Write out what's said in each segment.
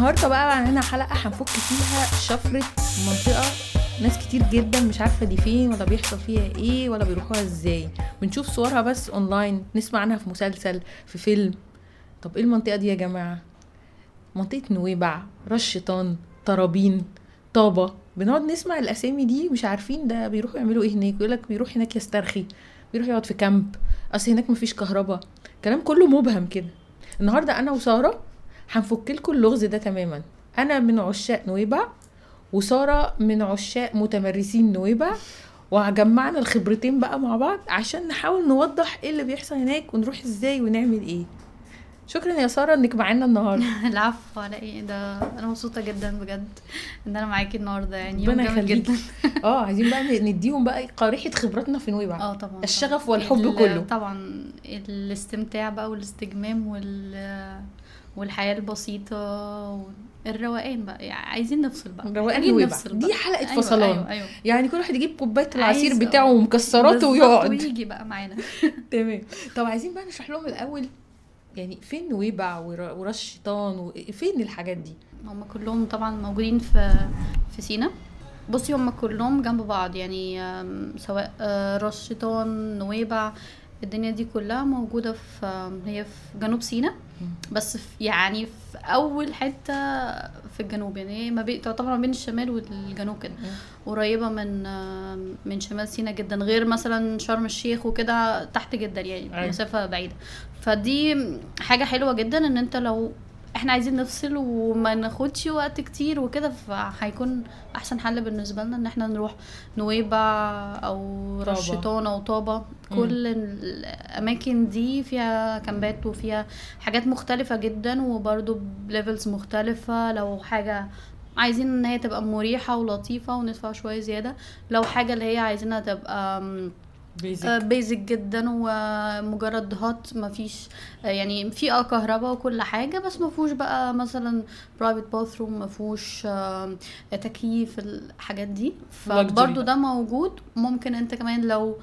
النهارده بقى عندنا حلقة هنفك فيها شفرة منطقة ناس كتير جدا مش عارفة دي فين ولا بيحصل فيها إيه ولا بيروحوها إزاي. بنشوف صورها بس اونلاين نسمع عنها في مسلسل في فيلم. طب إيه المنطقة دي يا جماعة؟ منطقة نويبع رش شيطان طرابين طابة. بنقعد نسمع الأسامي دي مش عارفين ده بيروحوا يعملوا إيه هناك. يقول لك بيروح هناك يسترخي بيروح يقعد في كامب. أصل هناك مفيش كهرباء. كلام كله مبهم كده. النهارده أنا وسارة هنفك لكم اللغز ده تماما. أنا من عشاق نويبع وسارة من عشاق متمرسين نويبع وجمعنا الخبرتين بقى مع بعض عشان نحاول نوضح إيه اللي بيحصل هناك ونروح إزاي ونعمل إيه. شكرا يا سارة إنك معانا النهارده. العفو على إيه؟ ده أنا مبسوطة جدا بجد إن أنا معاكي النهارده يعني. يوم ربنا جامد. جدا. آه عايزين بقى نديهم بقى قريحه خبراتنا في نويبع. آه طبعا الشغف. والحب ال- كله. طبعا الاستمتاع بقى والاستجمام وال والحياة البسيطة والروقان بقى يعني عايزين نفصل بقى روقان محتاجين نويبع. نفصل دي بقى. حلقة أيوة فصلان. أيوه أيوه يعني كل واحد يجيب كوباية العصير بتاعه ومكسراته ويقعد ويجي بقى معانا تمام طب عايزين بقى نشرح لهم الأول يعني فين نويبع ور- ورش الشيطان وفين الحاجات دي هم كلهم طبعا موجودين في في سينا بصي هم كلهم جنب بعض يعني سواء آه، راس شيطان نويبع الدنيا دي كلها موجودة في هي في جنوب سينا بس في يعني في أول حتة في الجنوب يعني هي ما بين تعتبر ما بين الشمال والجنوب كده. قريبة من من شمال سينا جدا غير مثلا شرم الشيخ وكده تحت جدا يعني أيوة. مسافة بعيدة. فدي حاجة حلوة جدا إن أنت لو إحنا عايزين نفصل وما ناخدش وقت كتير وكده فهيكون احسن حل بالنسبة لنا ان إحنا نروح نويبع أو طابة. راس شيطان أو طابة. كل الاماكن دي فيها كامبات وفيها حاجات مختلفة جدا وبرضو ب levels مختلفة. لو حاجة عايزين ان هي تبقى مريحة ولطيفة وندفع شوية زيادة لو حاجة اللي هي عايزينها تبقى basic basic جدا ومجرد hut مفيش آه، يعني في آه كهرباء وكل حاجة بس مفهوش بقى مثلا private bathroom مفهوش آه، تكييف الحاجات دي. فبرضو بقى. ده موجود. ممكن انت كمان لو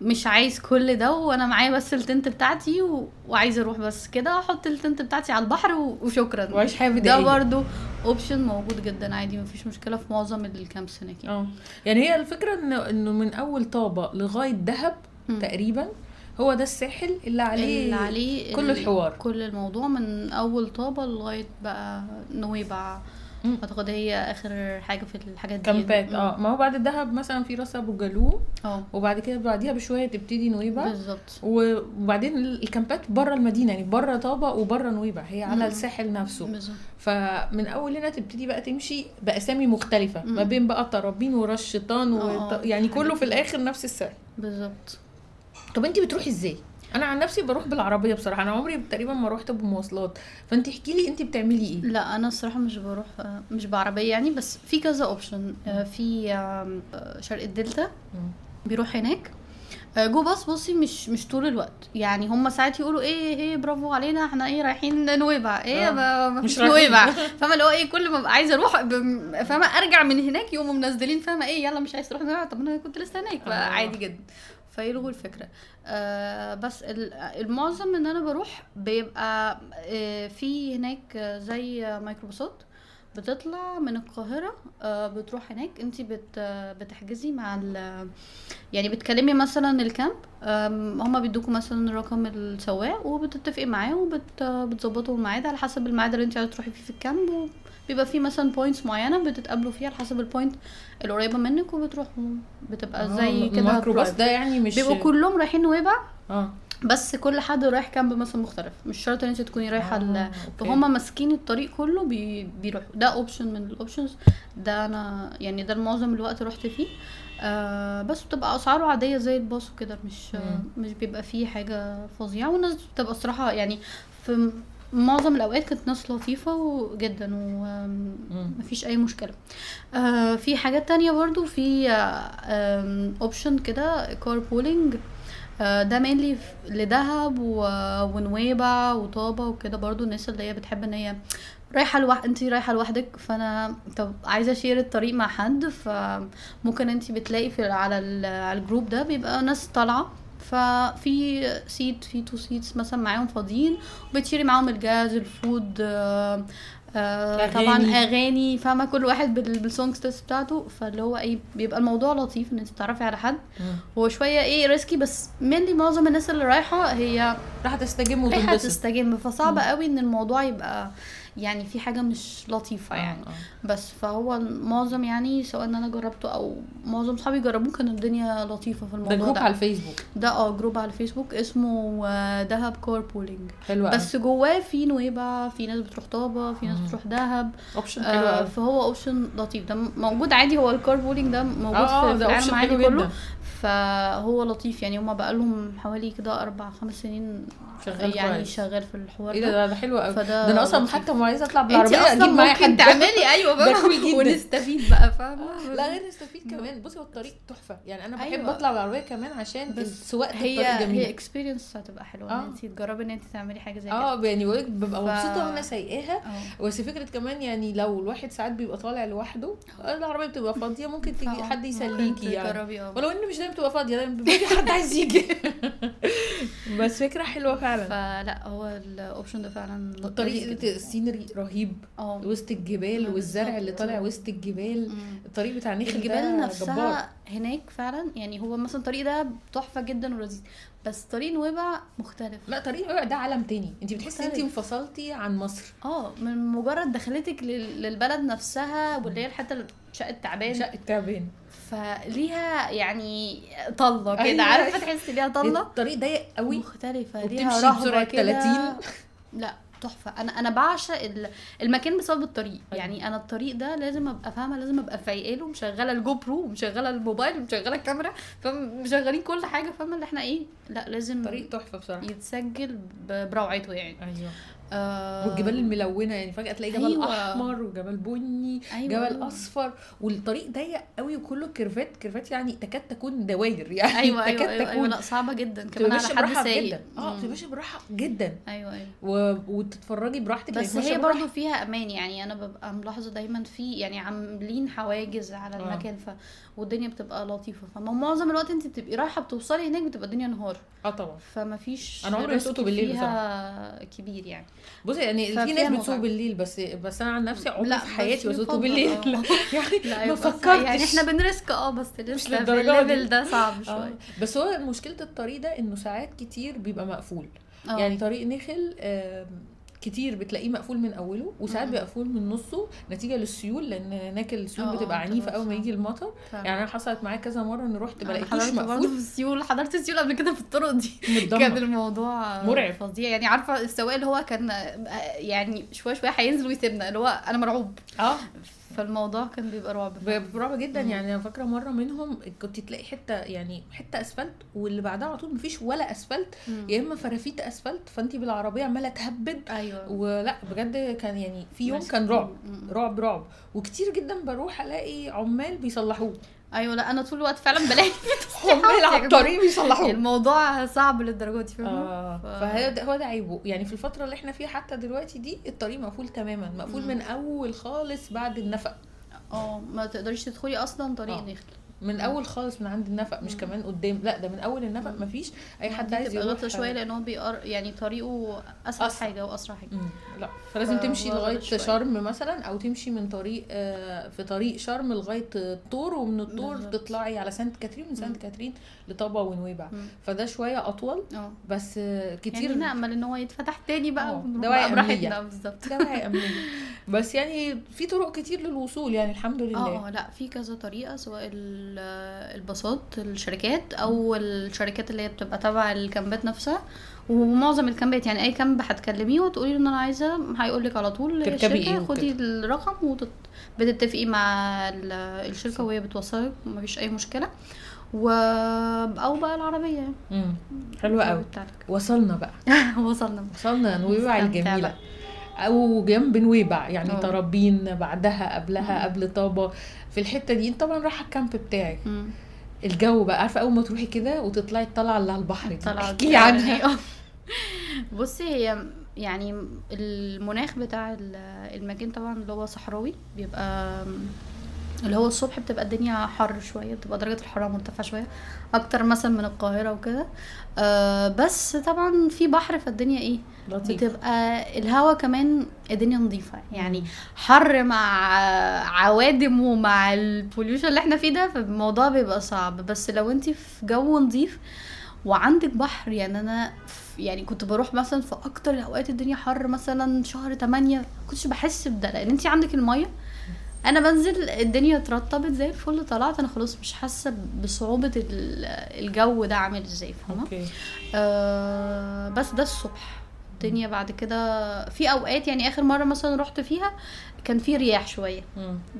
مش عايز كل ده وأنا معايا بس ال tent بتاعتي و... وعايزه أروح بس كده أحط ال tent بتاعتي على البحر و... وشكرا وعيش حياه ده برضو option موجود جدا عادي مفيش مشكلة في معظم ال camps هناك يعني. آه يعني هي الفكرة انه إنه من أول طابة لغاية دهب مم. تقريبا هو ده الساحل اللي عليه اللي عليه كل ال- الحوار. كل الموضوع من أول طابة لغاية بقى نويبع. أعتقد هي آخر حاجة في الحاجات دي كامبات مم. آه. ما هو بعد دهب مثلا في راس أبو جالوم آه. وبعد كده بعديها بشوية تبتدي نويبع. بالظبط. وبعدين الكامبات بره المدينة يعني بره طابة وبره نويبع هي على مم. الساحل نفسه. بالظبط. فمن اول هنا تبتدي بقى تمشي بأسامي مختلفة مم. ما بين بقى طرابين ورش شيطان وط... آه، يعني حاجات كله في. الآخر نفس الساحل بالظبط. طب انت بتروحي إزاي؟ أنا عن نفسي بروح بالعربية بصراحة. أنا عمري تقريبا ما روحت بمواصلات. فانت احكي لي انت بتعملي إيه؟ لا أنا الصراحة مش بروح آه، مش بعربية يعني بس في كذا option في آم، آه، شرق الدلتا. بيروح هناك. آه، Go Bus بصي مش مش طول الوقت. يعني هم ساعات يقولوا إيه إيه برافو علينا إحنا إيه رايحين نويبع. إيه آه. ما ما مش فيش رايحين. نويبع. فاهمة اللي هو إيه كل ما عايزة أروح فاهمة أرجع من هناك يقوموا منزلين فاهمة إيه يلا مش عايز تروح نويبع. طب أنا كنت لسه هناك آه. فعادي جدا. فيلغوا الفكرة. آه بس ال- المعظم إن أنا بروح بيبقى آه في هناك زي ميكروباصات بتطلع من القاهرة آه، بتروح هناك. انت بت بتحجزي مع ال يعني بتكلمي مثلا ال camp هما بيدوكوا مثلا رقم السواق وبتتفقي معاه وبتظبطوا الميعاد على حسب الميعاد اللي انت عايزة تروحي فيه في ال camp وبيبقى فيه مثلا points معينة بتتقابلوا فيها على حسب ال point القريبة منك وبتروحوا. بتبقى زي آه، كده الميكروباص private. ده يعني مش بيبقوا كلهم رايحين نويبع آه. بس كل حد رايح كامب مثلا مختلف. مش شرط إن انت تكوني رايحة آه،. فهم ماسكين الطريق كله بي... بيروحوا. ده option من ال options ده أنا يعني ده معظم الوقت رحت فيه. آه بس بتبقى أسعاره عادية زي الباص وكده. مش مم. مش بيبقى فيه حاجة فظيعة. والناس بتبقى الصراحة يعني في معظم الأوقات كانت ناس لطيفة جدا. ومفيش أي مشكلة. آه في حاجات تانية برضو في option كده car pooling ده mainly لدهب ونويبع وطابة وكده برضو الناس اللي هي بتحب إن هي رايحة لوح... انت رايحة لوحدك فأنا طب عايزة أ share الطريق مع حد فممكن انت بتلاقي في على ال... على الجروب ده بيبقى ناس طالعة. ففي seat في two seats مثلا معاهم فاضيين وبت share ي معاهم الجاز ال food آه آه أغاني. طبعا أغاني فاهمة؟ كل واحد بال- بال song taste بتاعته. فاللي هو إيه بيبقى الموضوع لطيف إن انت تتعرفي على حد. هو شوية إيه risky بس مني معظم الناس اللي رايحة هي راح تستجم رايحة وتنبسط تستجم. فصعب قوي إن الموضوع يبقى يعني في حاجة مش لطيفة آه، يعني. آه. بس فهو معظم يعني سواء إن أنا جربته أو معظم صحابي جربوه كان الدنيا لطيفة في ده الموضوع group ده. على الفيسبوك. ده آه group على الفيسبوك اسمه آه، دهب car pooling حلو بس جواه في نويبع في ناس بتروح طابة في ناس مم. بتروح دهب. option حلو آه فهو option لطيف. ده موجود عادي هو ال car pooling ده موجود في, ده في العالم عادي كله. فهو لطيف يعني. هما بقالهم حوالي كده أربع خمس سنين شغال يعني كويس. شغال في الحوار إيه ده؟ ده, ده حلو قوي فده ده أنا أصلا. حتى ما عايزه اطلع انت بالعربيه أصلا أجيب معايا ممكن حد تعملي. أيوه بقى. ونستفيد بقى فاهمة؟ لا غير نستفيد كمان. بصي هو الطريق تحفة. يعني أنا بحب أيوة. أطلع بالعربية كمان عشان بس سواقه هي الطريق هي experience هتبقى حلوة آه. ان انت تجربي إن انت تعملي حاجة زي كده. آه يعني بقولك ببقى مبسوطة وأنا سايقاها. آه. بس فكرة كمان يعني لو الواحد ساعات بيبقى طالع لوحده العربية بتبقى فاضية. ممكن تيجي حد يسليكي يعني. ولو إن مش دايما بتبقى فاضية دايما بيبقى في حد عايز يجي. بس فكرة حلوة فعلا. فلا هو ال option ده فعلا الطريق جدا. ال scenery رهيب آه وسط الجبال مم، والزرع اللي. طالع وسط الجبال مم. الطريق بتاع نخل الجبال ده جبار. نفسها هناك فعلا يعني هو مثلا الطريق ده تحفة جدا ولذيذ بس طريق نويبع مختلف لا طريق الربع ده عالم تاني انت بتحسي ان انت. انفصلتي عن مصر آه من مجرد دخلتك لل- للبلد نفسها واللي هي الحتة شقة تعبان شقة تعبان فليها يعني طلة أيوة. كده عارفة تحسي ليها طلة الطريق ضيق قوي مختلفة ليها كده 30. لا تحفة. أنا أنا بعشق ال- المكان بسبب الطريق. أيوة. يعني أنا الطريق ده لازم أبقى فاهمة لازم أبقى فايقاله ومشغله الجو برو ومشغله الموبايل ومشغله الكاميرا فمشغلين كل حاجة فاهمة؟ اللي إحنا إيه؟ لا لازم طريق تحفة بصراحة. يتسجل بروعته يعني. أيوه. آه والجبال الملونة يعني فجأة تلاقي جبل أيوة. أحمر وجبل بني أيوة، جبل أيوة. أصفر والطريق ضيق قوي وكله curve ات curve ات يعني تكاد تكون دواير يعني أيوه تكاد أيوه أيوه, تكون أيوة لا صعبة جدا كمان على حد سايق جدا آه ماشية براحة جدا أيوه أيوه و... وتتفرجي براحتك بس هي. برضو فيها أمان يعني أنا ببقى ملاحظة دايما في يعني عاملين حواجز على آه. المكان ف والدنيا بتبقى لطيفة فمعظم الوقت انت بتبقي رايحة بتوصلي هناك بتبقى الدنيا نهار آه طبعا فما فيش أنا عمري ما سوقته بالليل فيها كبير يعني بصي يعني في ناس متعة. بسوق بالليل بس بس أنا عن نفسي عمري في حياتي يفضل، بالليل آه. لا يعني لا ما صح. فكرتش يعني إحنا بن risk آه بس لسه. ال level ده صعب آه. شوية بس هو مشكلة الطريق ده إنه ساعات كتير بيبقى مقفول آه. يعني طريق نخل كتير بتلاقيه مقفول من أوله وساعات. بيبقى مقفول من نصه نتيجة للسيول لأن هناك السيول آه، بتبقى آه، عنيفة اول ما. يجي المطر. يعني أنا حصلت معايا كذا مرة ان رحت حضرت برضه مقفول في السيول حضرت السيول قبل كده في الطرق دي كان الموضوع مرعب. فظيع يعني عارفة السواق اللي هو كان آه، يعني شوية شوية هينزل ويسيبنا اللي هو أنا مرعوب آه فالموضوع كان بيبقى رعب فعلا. برافو جدا مم. يعني أنا فاكرة مرة منهم كنت تلاقي حتة يعني حتة أسفلت واللي بعدها على طول مفيش ولا أسفلت. يا إما فرافيت أسفلت فانت بالعربية عمالة تهبد أيوه ولا بجد كان يعني في يوم. كان رعب. رعب رعب وكتير جدا بروح ألاقي عمال بيصلحوه أيوه لا أنا طول الوقت فعلا بلاقي عمال على الطريق بيصلحوه الموضوع صعب للدرجة دي فاهمة؟ آه. ف- فهو ده هو ده عيبه. يعني في الفترة اللي إحنا فيها حتى دلوقتي دي الطريق مقفول تماما مقفول. من أول خالص بعد النفق. آه ما تقدريش تدخلي أصلا طريق آه. من اول خالص من عند النفق مش. كمان قدام لا ده من أول النفق. مفيش أي حد عايز يروح غلطة شوية لأن هو بيقر يعني طريقه أسرع أسرع. حاجة وأسرع حاجة مم. لا فلازم تمشي لغاية شوية. شرم مثلا أو تمشي من طريق آه، في طريق شرم لغاية الطور ومن الطور بالظبط. تطلعي على سانت كاترين من سانت. كاترين لطابا ونويبع. فده شوية أطول آه بس آه، كتير يعني نامل ان هو يتفتح تاني بقى ونروح دواعي. براحتنا بالظبط دواعي أمنية بس يعني في طرق كتير للوصول يعني الحمد لله آه آه لا في كذا طريقة سواء ال- الباصات الشركات أو الشركات اللي هي بتبقى تبع الكامبات نفسها. ومعظم الكامبات يعني أي كامب هتكلميه وتقولي له إن أنا عايزة هيقول لك على طول تركبي الشركة. خدي وكده. الرقم وبتتفقي مع ال- الشركة وهي بتوصلك مفيش أي مشكلة. و أو بقى العربية. يعني مم. حلوة قوي وصلنا بقى. وصلنا. وصلنا نويبع الجميلة. بقى. أو جنب نويبع يعني آه. طرابين بعدها قبلها مم. قبل طابة في الحتة دي أنت طبعا رايحة الكامب بتاعك مم. الجو بقى عارفة أول ما تروحي كده وتطلعي الطلعة اللي على البحر دي احكي لي عنها بصي هي يعني المناخ بتاع ال- المكان طبعا اللي هو صحراوي بيبقى اللي هو الصبح بتبقى الدنيا حر شوية بتبقى درجة الحرارة مرتفعه شوية أكتر مثلا من القاهرة وكده. آه بس طبعا في بحر فالدنيا إيه؟ لطيف. بتبقى الهوا كمان الدنيا نظيفة. يعني. حر مع عوادم ومع ال pollution اللي إحنا فيه ده فالموضوع بيبقى صعب. بس لو انت في جو نظيف وعندك بحر يعني أنا يعني كنت بروح مثلا في أكتر الأوقات الدنيا حر مثلا شهر 8 كنتش بحس بده. لأن انت عندك المية أنا بنزل الدنيا اترطبت زي الفل طلعت أنا خلاص مش حاسة بصعوبة ال- الجو ده عامل إزاي فاهمة؟ أوكي. آه بس ده الصبح. الدنيا بعد كده في اوقات يعني اخر مرة مثلا رحت فيها كان في رياح شوية.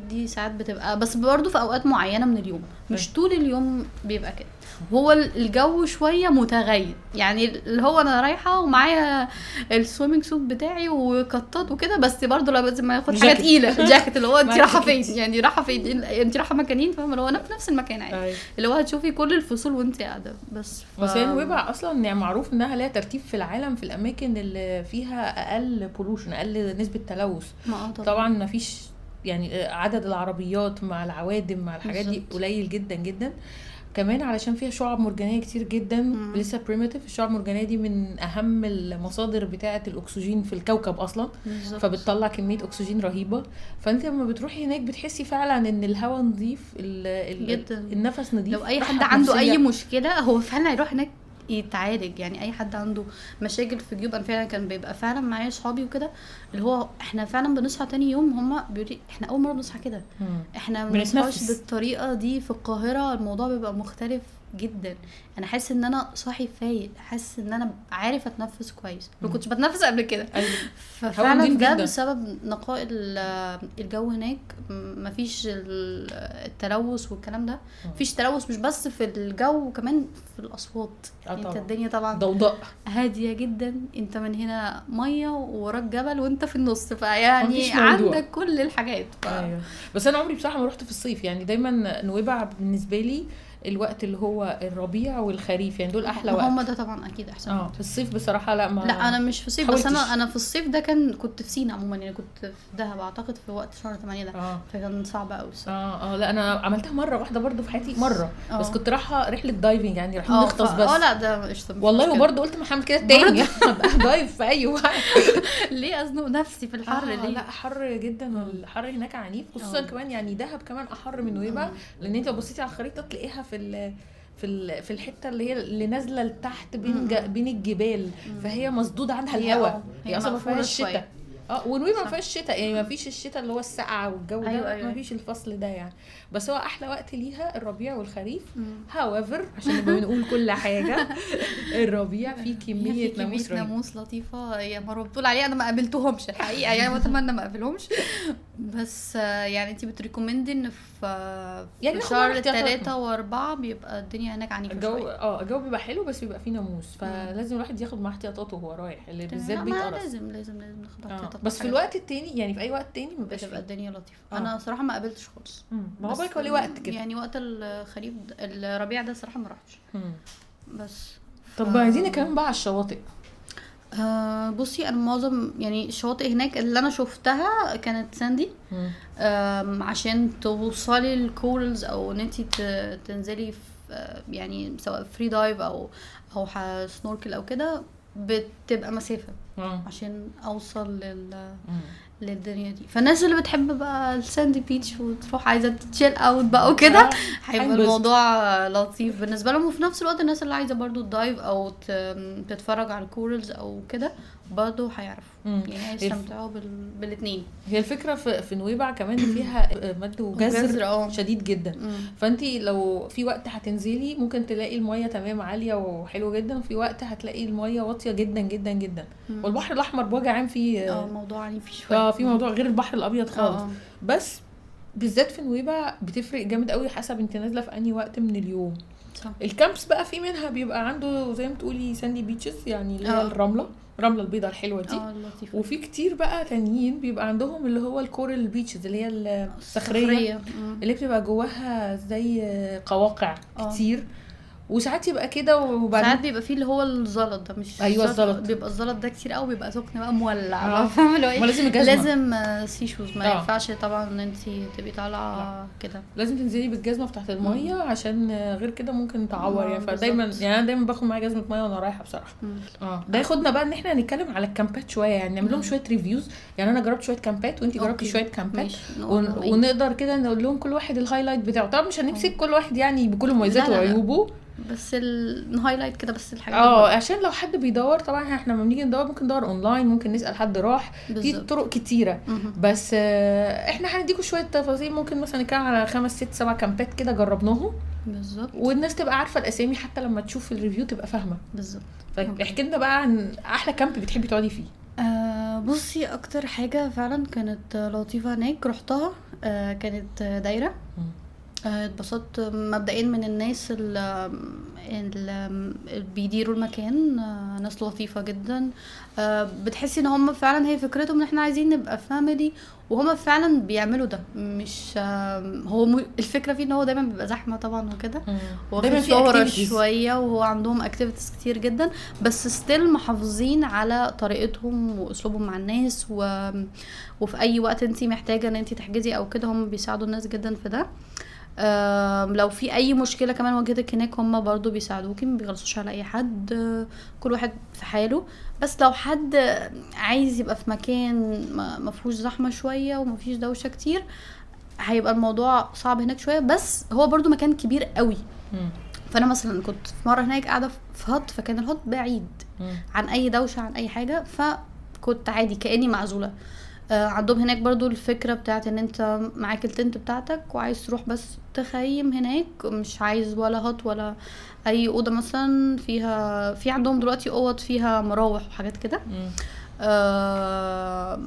دي ساعات بتبقى بس برضه في اوقات معينة من اليوم. مش طول اليوم بيبقى كده. هو ال- الجو شوية متغير. يعني اللي هو أنا رايحة ومعايا ال swimming suit بتاعي وكات وكده بس برضه لازم ما ياخد حاجة. تقيلة. جاكيت اللي هو انت رايحة فين. يعني رايحة فين؟ انت رايحة مكانين فاهمة؟ اللي هو أنا في نفس المكان عادي. أيوة. اللي هو هتشوفي كل الفصول وانت قاعدة. بس ف... بس هي نويبع أصلا يعني معروف إنها ليها ترتيب في العالم في الأماكن اللي فيها أقل pollution أقل نسبة تلوث. آه طبعا. ما فيش يعني عدد العربيات مع العوادم مع الحاجات دي. قليل جدا جدا. كمان علشان فيها شعاب مرجانية كتير جدا مم. لسه بريمتيف الشعاب المرجانية دي من أهم المصادر بتاعة الأكسجين في الكوكب أصلا بالظبط. فبتطلع كمية أكسجين رهيبة فأنت لما بتروحي هناك بتحسي فعلا إن الهواء نظيف ال- ال- جدا. النفس نظيف لو أي حد عنده أي نفسية. مشكلة هو فعلا هيروح هناك يتعالج يعني أي حد عنده مشاكل في جيوب أنا فعلا كان بيبقى فعلا معايا صحابي وكده اللي هو إحنا فعلا بنصحى تاني يوم هما بيقولوا لي إحنا أول مرة بنصحى كده. إحنا ما. بنصحاش بالطريقة دي في القاهرة الموضوع بيبقى مختلف جدا. أنا حاسس إن أنا صاحي فايق حاسس إن أنا عارف أتنفس كويس. ما. كنتش بتنفس قبل كده. أيوة. ففعلا ده. بسبب نقاء ال- الجو هناك مفيش ال- التلوث والكلام ده. مفيش تلوث مش بس في الجو كمان في الأصوات. آه أنت طبعا. الدنيا طبعا ضوضاء. هادية جدا. أنت من هنا مية ووراك جبل وأنت في النص. فيعني. عندك كل الحاجات. ف... أيوه. بس أنا عمري بصراحة ما رحت في الصيف. يعني دايما نويبع بالنسبة لي الوقت اللي هو الربيع والخريف يعني دول أحلى هم وقت ده طبعا أكيد أحسن آه. في الصيف بصراحة لا ما لا أنا مش في الصيف بس. أنا أنا في الصيف ده كان كنت في سينا عموما يعني كنت في دهب أعتقد في وقت شهر 8 ده آه فكان صعب قوي آه آه لا أنا عملتها مرة واحدة برضو في حياتي مرة آه. بس كنت رايحة رحلة دايفنج يعني رايحين آه نغطس ف- بس آه لا ده قشطه مش والله. وبرضه قلت ما هعمل كده تاني ابقى دايف في أي وقت ليه أزنق نفسي في الحر آه ليه لا حر جدا والحر هناك عنيف خصوصا آه. كمان يعني دهب كمان أحر من نويبع مم. لأن أنت لو بصيتي على الخريطة تلاقيها في في ال في الحتة اللي هي اللي نازلة لتحت بين بين الجبال فهي مسدود عنها الهواء. آه، هي هي أصلا ما فيهاش شوية. شتاء آه ونويبع ما. فيهاش شتاء يعني ما فيش الشتاء اللي هو السقعه والجو ده أيوة، أيوة. ما فيش الفصل ده يعني. بس هو أحلى وقت ليها الربيع والخريف. هاويفر عشان نبقى بنقول كل حاجة الربيع فيه كمية في كمية ناموس رهيب ناموس لطيفة. هي مرة بتقول عليها أنا ما قابلتهمش الحقيقة. يعني واتمنى ما أقابلهمش. بس يعني انت بتريكومندي إن في يعني في شهر. ثلاثة وأربعة بيبقى الدنيا هناك عنيفة الجو آه الجو بيبقى حلو بس بيبقى فيه ناموس. فلازم الواحد ياخد معاه احتياطاته وهو رايح اللي بالذات بيتقرص لازم لازم لازم ناخد آه. احتياطاتنا بس في الوقت التاني يعني في أي وقت تاني ما بيبقاش بتبقى الدنيا لطيفة. آه. أنا صراحة ما قابلتش خالص. ما هو بالك ليه وقت كده. يعني وقت الخريف الربيع ده صراحة ما رحتش. بس. طب ف- عايزين نتكلم بقى على الشواطئ. آه بصي أنا معظم يعني الشواطئ هناك اللي أنا شفتها كانت sandy. عشان توصلي ال corals أو إن انت تنزلي في يعني سواء free dive أو أو snorkel أو كده بتبقى مسافة آه عشان أوصل لل مم. للدنيا دي فالناس اللي بتحب بقى ال sandy beach وتروح عايزة chill out بقى وكده آه. هيبقى. الموضوع لطيف بالنسبة لهم وفي نفس الوقت الناس اللي عايزة برضو ت dive أو ت- تتفرج على ال corals أو كده برضو هيعرفوا. يعني هيستمتعوا بال... بالاثنين هي الفكرة في في نويبع كمان فيها مد وجزر آه. شديد جدا. فانت لو في وقت هتنزلي ممكن تلاقي المية تمام عالية وحلوه جدا وفي وقت هتلاقي المية واطية جدا جدا جدا. مم. والبحر الأحمر بوجه عام فيه آه موضوع عنيف شوية. آه في موضوع غير البحر الأبيض خالص. آه. بس بالذات في نويبع بتفرق جامد قوي حسب انت نازلة في أنهي وقت من اليوم. صح. ال camps بقى في منها بيبقى عنده زي ما تقولي sandy beaches يعني اللي هي آه. الرملة. الرمله البيضاء الحلوة دي. آه لطيفة. وفي كتير بقى تانيين بيبقى عندهم اللي هو ال coral beaches اللي هي الصخرية. اللي بتبقى جواها زي قواقع آه. كتير. وساعات يبقى كده ساعات وبعدين بيبقى فيه اللي هو الزلط ده مش زلط، الزلط. بيبقى الزلط ده كتير قوي بيبقى سخن بقى مولع آه. فاهمه اللي هو إيه لازم الجزمة لازم sea shoes ما آه. ينفعش طبعا إن انت تبقي طالعة كده لازم تنزلي بالجزمة بتاعت المية عشان غير كده ممكن تعور آه، يعني فدايما. يعني أنا دايما باخد معايا جزمة مية وأنا رايحة بصراحة. آه ده ياخدنا بقى إن إحنا هنتكلم على ال camp ات شوية يعني نعمل لهم. شوية reviews يعني أنا جربت شوية camp ات وانت جربتي. شوية camp ات إيه. ونقدر كده نقول لهم كل واحد ال highlight بتاعه طبعا مش هنمسك كل واحد يعني بكل مميزاته. وعيوبه بس ال highlight كده بس الحاجات آه عشان لو حد بيدور طبعا إحنا لما بنيجي ندور ممكن ندور اونلاين ممكن نسأل حد راح. في. طرق كتيرة. مهم. بس آه، إحنا هنديكم شوية تفاصيل. ممكن مثلا نتكلم على خمس ست سبع camp ات كده جربناهم. بالظبط. والناس تبقى عارفة الأسامي حتى لما تشوف ال review تبقى فاهمة. بالظبط. طيب احكي لنا بقى عن أحلى كامب بتحبي تقعدي فيه. آه بصي أكتر حاجة فعلا كانت لطيفة هناك رحتها آه كانت دايرة. آه، اتبسطت مبدئيا من الناس اللي بيديروا المكان آه، ناس لطيفة جدا. آه، بتحسي إن هم فعلا هي فكرتهم إن إحنا عايزين نبقى فاميلي وهم فعلا بيعملوا ده. مش آه، هو م- الفكرة فيه إن هو دايما بيبقى زحمة طبعا وكده. دايما في. شوية وهو عندهم activities كتير جدا. بس still محافظين على طريقتهم وأسلوبهم مع الناس و... وفي أي وقت انت محتاجة إن انت تحجزي أو كده هم بيساعدوا الناس جدا في ده. آم، لو في أي مشكلة كمان واجهتك هناك هم برضو بيساعدوكي ما بيغلسوش على أي حد آه، كل واحد في حاله بس لو حد عايز يبقى في مكان ما فيهوش زحمة شوية وما فيش دوشة كتير هيبقى الموضوع صعب هناك شوية بس هو برضو مكان كبير قوي. فأنا مثلا كنت في مرة هناك قاعدة في هوت فكان الهوت بعيد. عن أي دوشة عن أي حاجة فكنت عادي كأني معزولة عندهم هناك برضو الفكرة بتاعت إن أنت معاك التنت بتاعتك وعايز تروح بس تخيم هناك مش عايز ولا هوت ولا أي أوضة مثلا فيها في عندهم دلوقتي أوض فيها مراوح وحاجات كده مم. آه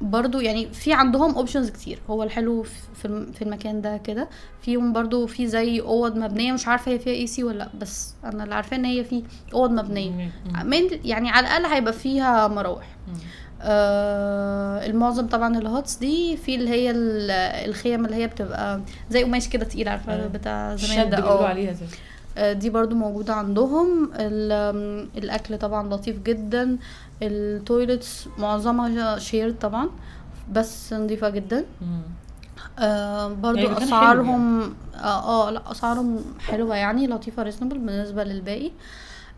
برضو يعني في عندهم options كتير هو الحلو في الم- في المكان ده كده فيهم برضو في زي أوض مبنية مش عارفة هي فيها AC ولا لأ بس أنا اللي عارفاه إن هي في أوض مبنية. من يعني على الأقل هيبقى فيها مراوح. آه المعظم طبعا ال huts دي في اللي هي ال- الخيم اللي هي بتبقى زي قماش كده تقيل عارفة؟ آه. بتاع زمان ده. آه. عليها زي. آه، دي برضو موجودة عندهم. الأكل طبعا لطيف جدا. ال toilets معظمها share طبعا بس نظيفة جدا. مم. آه برضو يعني حلو أسعارهم آه, آه لا أسعارهم حلوة يعني لطيفة reasonable بالنسبة للباقي.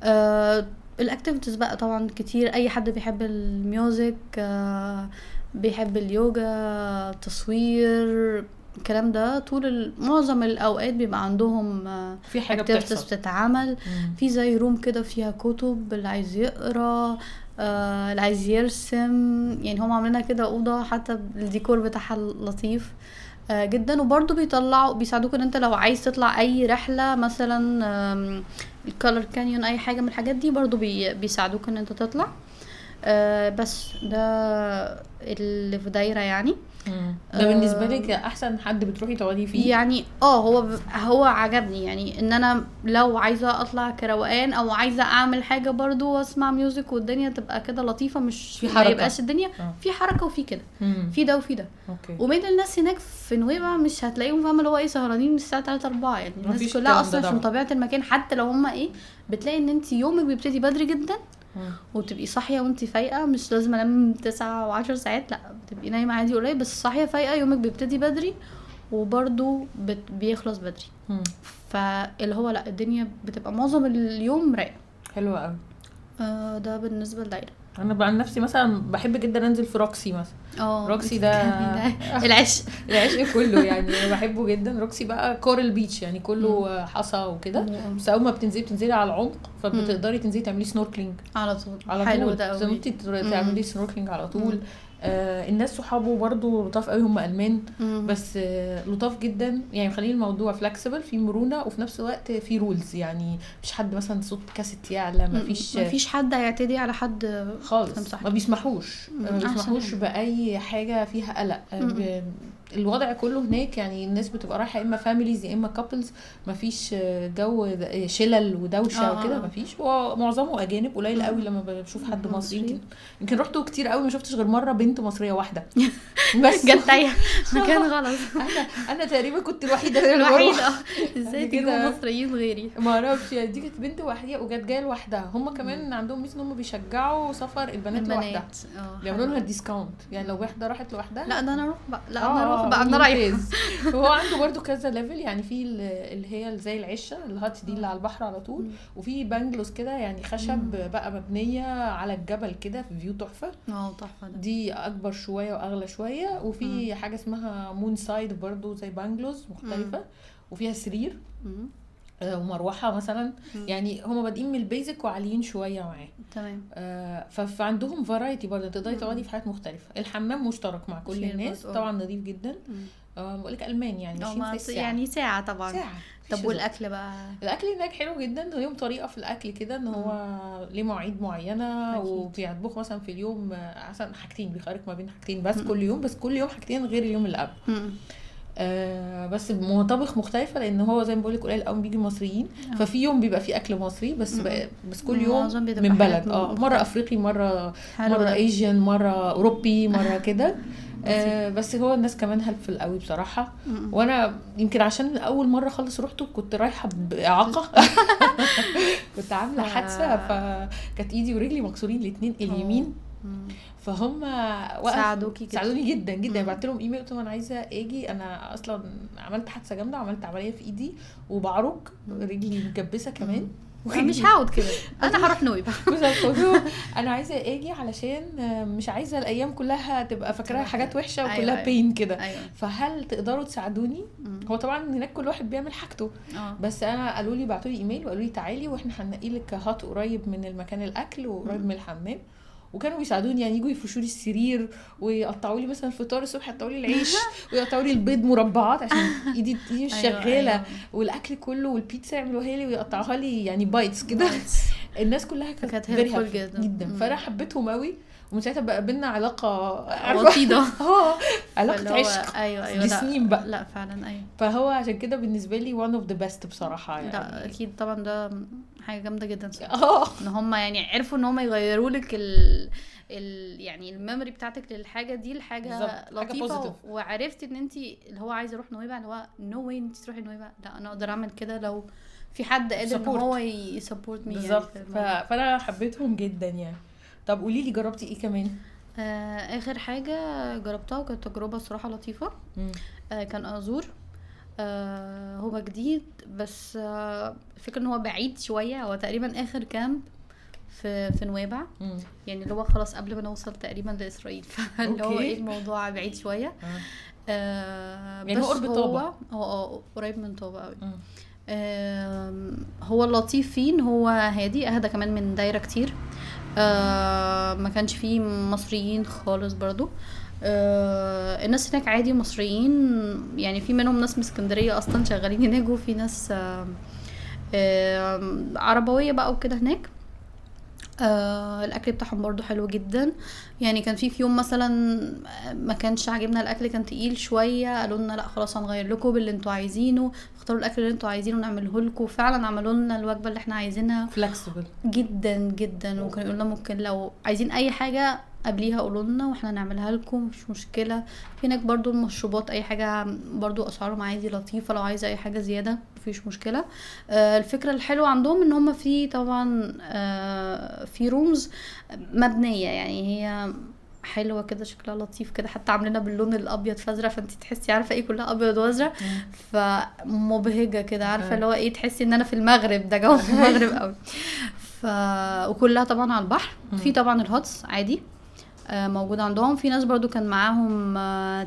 آه ال activities بقى طبعا كتير. أي حد بيحب ال music آه بيحب اليوجا تصوير الكلام ده طول ال- معظم الأوقات بيبقى عندهم آه في حاجة بتحصل. بتتعمل. مم. في زي room كده فيها كتب اللي عايز يقرأ آه اللي عايز يرسم. يعني هم عاملينها كده أوضة حتى الديكور بتاعها لطيف. جدا وبرضه بيطلعوا بيساعدوك إن أنت لو عايز تطلع أي رحلة مثلا ال Colored Canyon أي حاجة من الحاجات دي برضه بي بيساعدوك إن أنت تطلع آه بس ده اللي في دايرة يعني. ده بالنسبة آه. لك أحسن حد بتروحي تقعدي فيه يعني آه هو هو عجبني يعني إن أنا لو عايزة أطلع كروقان أو عايزة أعمل حاجة برضو وأسمع music والدنيا تبقى كده لطيفة مش في ما حركة. يبقاش الدنيا آه. في حركة وفي كده. في ده وفي ده أوكي وبين الناس هناك في نويبع مش هتلاقيهم فاهمة اللي هو إيه سهرانين من الساعة 3 4 يعني الناس كلها أصلا عشان. طبيعة المكان حتى لو هم إيه بتلاقي إن انت يومك بيبتدي بدري جدا. وبتبقي صاحية وانت فايقة مش لازم انام تسعة وعشر ساعات لا بتبقي نايمة عادي قليل بس صاحية فايقة يومك بيبتدي بدري وبرده بت... بيخلص بدري. مم. فاللي هو لا الدنيا بتبقى معظم اليوم رايقة. حلوة قوي آه ده بالنسبة لدايرة. أنا بقى عن نفسي مثلا بحب جدا أنزل في روكسي مثلا. آه روكسي ده- ده؟ العشق. العشق كله يعني بحبه جدا. روكسي بقى coral beach يعني كله حصى وكده. مم. بس أول ما بتنزلي بتنزلي على العمق فبتقدري تنزلي تعملي snorkeling على طول. على حلو طول. ده زي ما قوي تعملي snorkeling على طول. آه الناس صحابه برضو لطاف قوي هم ألمان. مم. بس آه لطاف جدا. يعني مخلين الموضوع flexible في مرونة وفي نفس الوقت في rules يعني مش حد مثلا صوت كاسيت يعلى مفيش مفيش حد هيعتدي على حد خالص. ما بيسمحوش. ما بيسمحوش. بأي حاجة فيها قلق. الوضع كله هناك يعني الناس بتبقى رايحة يا إما families يا إما couples مفيش آه، جو شلل ودوشة آه، وكده آه. مفيش. هو معظمه أجانب قليل قوي لما بشوف حد مصري. يمكن يمكن رحته كتير قوي ما شفتش غير مرة بنت مصرية واحدة. بس. جت تايه مكان غلط. أنا أنا تقريبا كنت الوحيدة اللي بروح. الوحيده إزاي. تجيبوا مصريين غيري؟ ما أعرفش. يعني دي كانت بنت وحيده وجت جاية لوحدها. هم كمان عندهم ميزه إن هم بيشجعوا سفر البنات لوحدها. بيعملوا. لها discount يعني لو واحدة راحت لوحدها. لا ده أنا أروح بقى. لا آه، أنا أروح بقى أنا رايحه. هو عنده برضو كذا level يعني في ال- اللي هي زي العشه ال hut دي اللي على البحر على طول وفي bungalows كده يعني خشب بقى مبنية على الجبل كده في فيو تحفة. آه تحفة دي أكبر شوية وأغلى شوية. وفي حاجة اسمها moon side برضو زي bungalows مختلفة. وفيها سرير. آه، ومروحة مثلا. يعني هما بادئين من ال basic وعاليين شوية معاه. تمام. آه، فعندهم فرايتي برضه. تقدري تقعدي في حاجات مختلفة. الحمام مشترك مع كل الناس. آه. طبعا نظيف جدا. آه، بقول لك ألمان يعني ماشيين ما في الساعة. يعني ساعة طبعا. ساعة. طب والأكل بقى؟ الأكل هناك حلو جدا. ليهم طريقة في الأكل كده إن هو ليه مواعيد معينة. وبيطبخ مثلا في اليوم آه، مثلا حاجتين بيخرج ما بين حاجتين بس كل يوم بس كل يوم حاجتين غير اليوم اللي قبل. آه بس مطابخ مختلفة لأن هو زي ما بقول لك قليل قوي بيجي مصريين ففي يوم بيبقى فيه أكل مصري بس بس كل يوم معظم بتبقى من بلد. آه. مرة أفريقي مره مرة. ايجن مرة أوروبي مرة كده. آه بس هو الناس كمان هلفل قوي بصراحة. مم. وأنا يمكن عشان اول مرة خالص رحته كنت رايحة بإعاقة. كنت عاملة حادثة فكانت إيدي ورجلي مكسورين الاثنين اليمين. مم. فهم وقف ساعدوكي كده. ساعدوني جدا جدا. بعت لهم ايميل قلت لهم أنا عايزة آجي. أنا أصلا عملت حادثة جامدة وعملت عملية في إيدي وبعرج رجلي مكبسه كمان. مش هقعد كده. أنا هروح نويبع. أنا عايزة آجي علشان مش عايزة الأيام كلها تبقى فاكراها حاجات وحشة أيوة، وكلها أيوة. بين كده. أيوه. فهل تقدروا تساعدوني. هو طبعا هناك كل واحد بيعمل حاجته. آه. بس أنا قالوا لي بعتوا لي ايميل وقالوا لي تعالي وإحنا هننقي لك هات قريب من المكان الأكل وقريب من الحمام. وكانوا بيساعدوني يعني يجوا يفرشوا لي السرير ويقطعوا لي مثلا الفطار الصبح يقطعوا لي العيش ويقطعوا لي البيض مربعات عشان إيدي ايدي مش شغاله. والأكل كله والبيتزا يعملوها لي ويقطعوها لي يعني بايتس كده الناس كلها كانت جدا. جدا. فأنا حبيتهم قوي ومن ساعتها بقى بينا علاقة؟ وطيده آه علاقة عشق أيوه أيوه لأ لسنين بقى. لأ فعلا أيوه فهو عشان كده بالنسبة لي one of the best بصراحة يعني لا أكيد طبعا ده حاجة جامدة جدا. آه إن هم يعني عرفوا إن هم يغيروا لك ال ال يعني ال memory بتاعتك للحاجة دي لحاجة حاجة لطيفة positive. وعرفتي إن انت اللي هو عايزه أروح نويبع اللي هو no way انت تروحي نويبع لأ أنا أقدر أعمل كده لو في حد قادر إن. هو ي support me بالظبط يعني ف... فأنا حبيتهم جدا يعني طب قولي لي جربتي إيه كمان؟ آه آخر حاجة جربتها وكانت تجربة صراحة لطيفة. مم. آه كان أزور. آه هو جديد بس آه الفكرة إن هو بعيد شوية. هو تقريبا آخر كامب في في نويبع. مم. يعني اللي هو خلاص قبل ما نوصل تقريبا لإسرائيل. فاللي هو. إيه الموضوع بعيد شوية. آه. آه يعني بس هو قرب طابة. هو آه قريب من طابة قوي هو اللطيف فيه ان هو هادي أهدى كمان من دايرة كتير. آه ما كانش فيه مصريين خالص برضو. آه الناس هناك عادي مصريين يعني في منهم ناس من اسكندرية أصلا شغالين هناك وفي ناس آه آه عربوية بقى وكده هناك. آه الأكل بتاعهم برضو حلو جدا. يعني كان في في يوم مثلا ما كانش عاجبنا الأكل كان تقيل شوية قالوا لنا لأ خلاص هنغير لكم باللي أنتوا عايزينه. اختاروا الأكل اللي أنتوا عايزينه نعمله لكم. فعلا عملوا لنا الوجبة اللي إحنا عايزينها. فلكسبل جدا جدا. وكانوا يقولوا لنا ممكن لو عايزين أي حاجة قبليها قولوا لنا وإحنا نعملها لكم مش مشكلة. في هناك برضو المشروبات أي حاجة برضو أسعارهم عادي لطيفة. لو عايزة أي حاجة زيادة مفيش مشكلة. آه الفكرة الحلوة عندهم إن هم في طبعا آه في رومز مبنية. يعني هي حلوة كده شكلها لطيف كده. حتى عاملينها باللون الأبيض فازرق فانت تحسي عارفة إيه كلها أبيض وأزرق؟ فمبهجة كده عارفة. اللي هو إيه تحسي إن أنا في المغرب. ده جو المغرب قوي ف وكلها طبعا على البحر. في طبعا ال huts عادي. موجود عندهم. في ناس برضو كان معاهم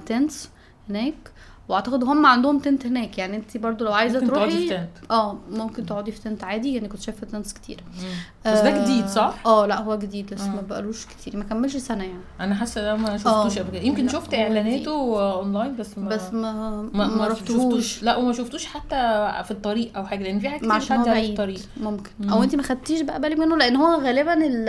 tents هناك. واعتقد هم عندهم tent هناك. يعني انت برضو لو عايزة ممكن تقعدي تروحي في tent آه ممكن تقعدي في tent عادي. يعني كنت شايفة tents كتير. بس ده آه، جديد صح؟ آه لا هو جديد لسه آه. ما بقالوش كتير. ما كملش سنة يعني. أنا حاسة ده ما شفتوش آه. قبل كده. يمكن شفت إعلاناته اونلاين بس ما بس ما ما, ما, رحتوش. لا وما شفتوش حتى في الطريق أو حاجة لأن في حاجات كتير بتعدي على بعيد. الطريق. ممكن. مم. أو انت ما خدتيش بقى بالك منه؟ لأن هو غالبا ال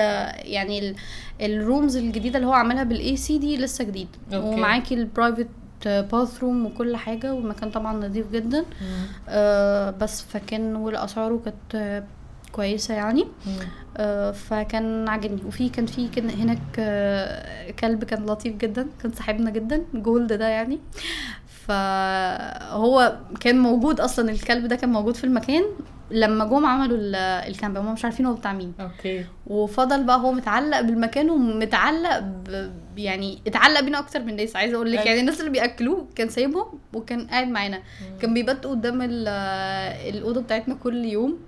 يعني ال ال rooms الجديدة اللي هو عاملها بالاي سي دي لسه جديد. okay. ومعاكي ال private bathroom وكل حاجة والمكان طبعا نظيف جدا. آه بس فكان والأسعاره كانت كويسة يعني. آه، فكان عاجبني. وفي كان في كان هناك آه، كلب كان لطيف جدا كان صاحبنا جدا gold ده يعني. فهو كان موجود أصلا الكلب ده كان موجود في المكان. لما جم عملوا ال- ال camp هم مش عارفين هو بتاع مين. okay. وفضل بقى هو متعلق بالمكان ومتعلق ب... يعني اتعلق بينا أكتر من الناس عايزة أقول لك أيوة. يعني الناس اللي بيأكلوه كان سايبهم وكان قاعد معانا. كان بيبات قدام ال- الأوضة بتاعتنا كل يوم.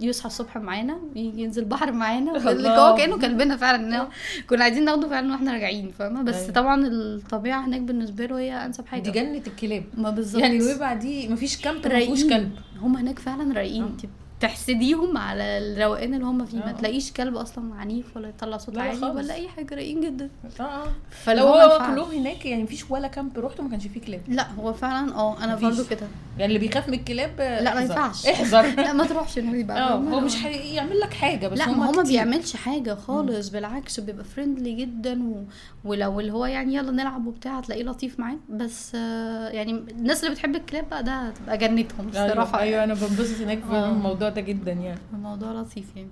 يصحى الصبح معانا ينزل بحر معانا اللي. هو كأنه كلبنا فعلا كنا عايزين ناخده فعلا وإحنا راجعين فاهمة؟ بس أيوة. طبعا الطبيعة هناك بالنسبة له هي أنسب حاجة. دي جنة الكلاب. ما بالظبط. يعني نويبع دي مفيش كامب ما فيهوش رايقين. كلب. هم هناك فعلا رايقين. آه. انت تحسديهم على الروقان اللي هم فيه ما آه. تلاقيش كلب أصلا عنيف ولا يطلع صوت عالي. ولا أي حاجة رايقين جدا آه آه لو هو كلهم هناك يعني مفيش ولا كامب رحته ما كانش فيه كلاب لا هو فعلا آه أنا. برضو كده يعني اللي بيخاف من الكلاب لا، ما. ينفعش. احذر لا ما تروحش نوي بقى آه؟ هو مش هيعمل لك حاجة بس لا ما هو ما. بيعملش حاجة خالص بالعكس بيبقى فريندلي جدا و... ولو اللي هو يعني يلا نلعب وبتاع هتلاقيه لطيف معاك بس آه، يعني الناس اللي بتحب الكلاب بقى ده هتبقى جنتهم الصراحة أيوه, أيوة يعني. أنا بنبسط هناك في آه. الموضوع ده جدا يعني الموضوع لطيف يعني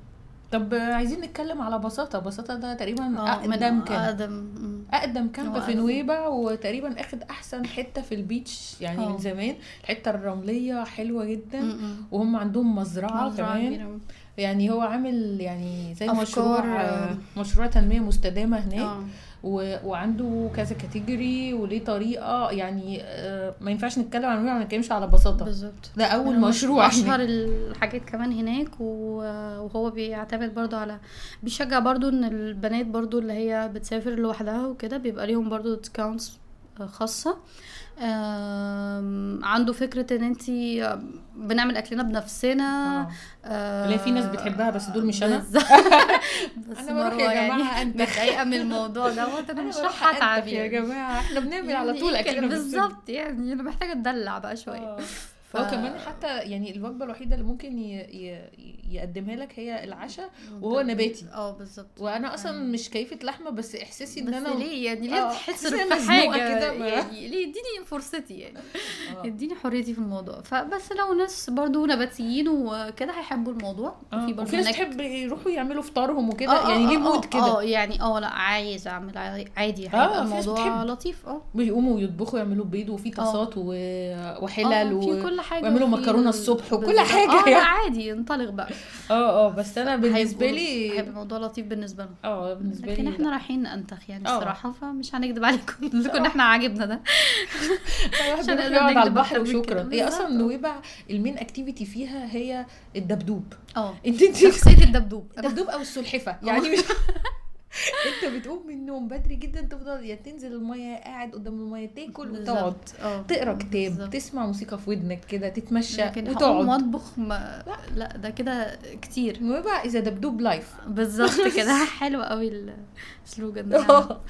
طب آه، عايزين نتكلم على بساطة بساطة ده تقريبا من أقدم camp أقدم. أقدم camp في. نويبع وتقريبا أخد أحسن حتة في ال beach يعني آه. من زمان الحتة الرملية حلوة جدا مم. وهم عندهم مزرعة, مزرعة كمان. يعني هو عامل يعني زي مشروع آه. آه، مشروع تنمية مستدامة هناك و... وعنده كذا category وليه طريقة يعني آه، ما ينفعش نتكلم عن ما نتكلمش على بساطة بالظبط ده أول من مشروع أشهر. الحاجات كمان هناك و- وهو بيعتمد برضو على بيشجع برضو إن البنات برضو اللي هي بتسافر لوحدها وكده بيبقى ليهم برضو ديسكاونتس خاصة آم، عنده فكرة إن انتي بنعمل أكلنا بنفسنا آه. لا في ناس بتحبها بس دول مش أنا بالظبط. بس أنا بروح يا يعني جماعة أنتخ. متضايقة من الموضوع دوت أنا مش راح أتعب يا يعني. جماعة إحنا بنعمل على يعني طول إيه كده؟ اكلنا بالظبط يعني أنا محتاجة أتدلع بقى شوية آه. ف- هو كمان حتى يعني الوجبة الوحيدة اللي ممكن ي... ي... يقدمها لك هي العشاء وهو نباتي. آه بالظبط. وأنا أصلا مش كيفة لحمة بس إحساسي إن بس أنا ليه يعني؟ ليه آه، تحس في حاجة كده؟ ما- يعني ليه؟ اديني فرصتي يعني. آه. اديني حريتي في الموضوع. فبس لو ناس برضو نباتيين وكده هيحبوا الموضوع آه. وفي برضو وفي ناس تحب يروحوا يعملوا فطارهم وكده يعني ليه مود كده؟ آه يعني آه لأ عايز أعمل عادي- هيبقى في الموضوع. لطيف آه. بيقوموا يطبخوا يعملوا بيض وفي طاسات. وحلل آه، و... كل حاجة ويعملوا ال- الصبح وكل. حاجة آه يعني. عادي انطلق بقى آه آه بس أنا بالنسبة لي هيبقى الموضوع لطيف بالنسبة لهم آه بالنسبة لي لكن. إحنا رايحين ننتخ يعني آه. الصراحة فمش هنكدب عليكم كنا إحنا عاجبنا ده عشان على البحر وشكرا. هي أصلا. نويبع ال main activity فيها هي الدبدوب آه انت انت شخصية الدبدوب الدبدوب أو السلحفة يعني مش انت بتقوم من النوم بدري جدا تفضل يا تنزل المية قاعد قدام المية تاكل وتقعد. آه تقرا كتاب بالظبط. تسمع موسيقى في ودنك كده تتمشى لكن وتقعد. واطبخ ما... لا. ده كده كتير. نويبع is a دبدوب life بالظبط كده. حلو قوي ال slogan ده.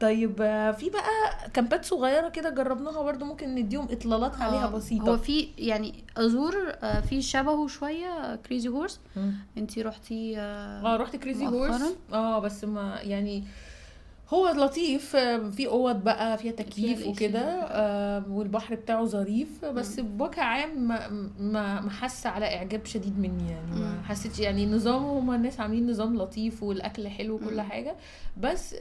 طيب في بقى كامبات صغيرة كده جربناها برضو ممكن نديهم إطلالات عليها آه، بسيطة هو في يعني أزور آه، في شبهه شوية كريزي هورس مم. انتي رحتي آه رحت كريزي؟ هورس آه بس ما يعني هو لطيف آه، في أوض بقى فيها تكييف وكده. آه، والبحر بتاعه ظريف بس بوجه عام ما ما حس على إعجاب شديد مني يعني ما. حسيتش يعني نظام هما الناس عاملين نظام لطيف والأكل حلو وكل. حاجة بس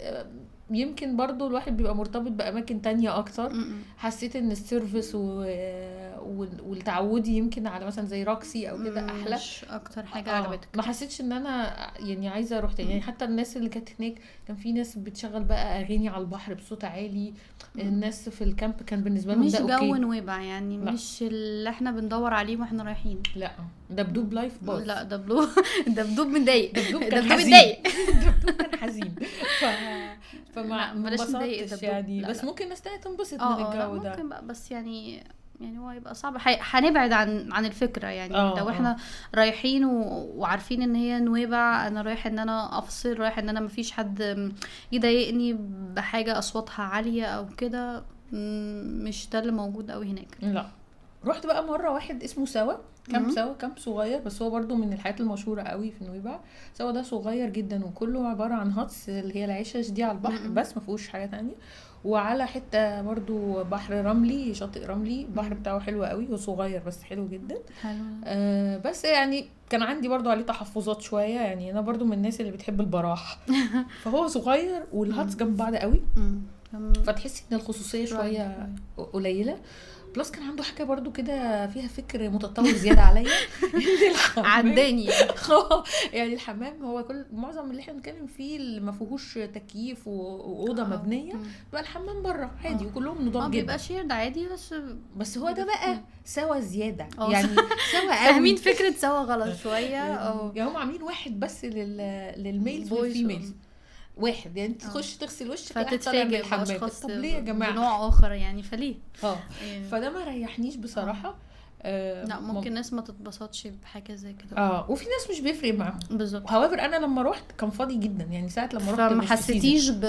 يمكن برضو الواحد بيبقى مرتبط بأماكن تانية أكتر. حسيت إن ال service و... وال- والتعودي يمكن على مثلا زي روكسي أو كده أحلى. مش أكتر حاجة آه، عجبتك. ما حسيتش إن أنا يعني عايزة أروح تاني. يعني حتى الناس اللي كانت هناك كان في ناس بتشغل بقى أغاني على البحر بصوت عالي. الناس في ال camp كان بالنسبة لهم مش ده جو okay. نويبع يعني لا. مش اللي إحنا بندور عليه وإحنا رايحين. لا. دبدوب life باظ لا دبدوب دبدوب متضايق. دبدوب كان حزين. دبدوب كان حزين. ف... فما ما انبسطتش. يعني. لا، بس لا. ممكن الناس تانية تنبسط من آه لا الجو ده. ممكن بقى بس يعني يعني هو هيبقى صعب. حي- هنبعد عن عن الفكرة يعني. آه، لو. إحنا رايحين و... وعارفين إن هي نويبع أنا رايح إن أنا أفصل رايح إن أنا مفيش حد يضايقني بحاجة أصواتها عالية أو كده مش ده اللي موجود قوي هناك. لا. رحت بقى مرة واحد اسمه سوا. كامب. سوا كامب صغير بس هو برضو من الحاجات المشهورة قوي في نويبع. سوا ده صغير جدا وكله عبارة عن هاتس اللي هي العشش دي على البحر مم. بس ما فيهوش حاجة تانية. وعلى حتة برضو بحر رملي شاطئ رملي البحر. بتاعه حلو قوي وصغير بس حلو جدا. حلو. آه بس يعني كان عندي برضو عليه تحفظات شوية. يعني أنا برضو من الناس اللي بتحب البراح فهو صغير وال huts جنب بعض قوي. فتحسي إن الخصوصية شوية. قليلة. plus كان عنده حاجة برضو كده فيها فكر متطور زيادة عليا الحمام- عداني يعني الحمام هو كل معظم اللي إحنا بنتكلم فيه اللي ما فيهوش تكييف وأوضة آه. مبنية مم. بقى الحمام بره عادي آه. وكلهم نضاف جدا بيبقى shared عادي بس بس هو ده بقى سوا زيادة آه. يعني سوا قوي فاهمين فكرة سوا غلط شوية آه يعني هم عاملين واحد بس لل لل males. وال females واحد يعني آه. تخش تغسل وشك فتتفاجئ الحمام باشخاص طب ليه يا جماعة؟ بنوع آخر يعني فليه؟ آه. إيه. فده ما ريحنيش بصراحة. آه. لا ممكن ناس ما تتبسطش بحاجة زي كده. آه وفي ناس مش بيفرق معاهم. بالظبط. However أنا لما رحت كان فاضي جدا يعني ساعة لما رحت فما. حسيتيش ب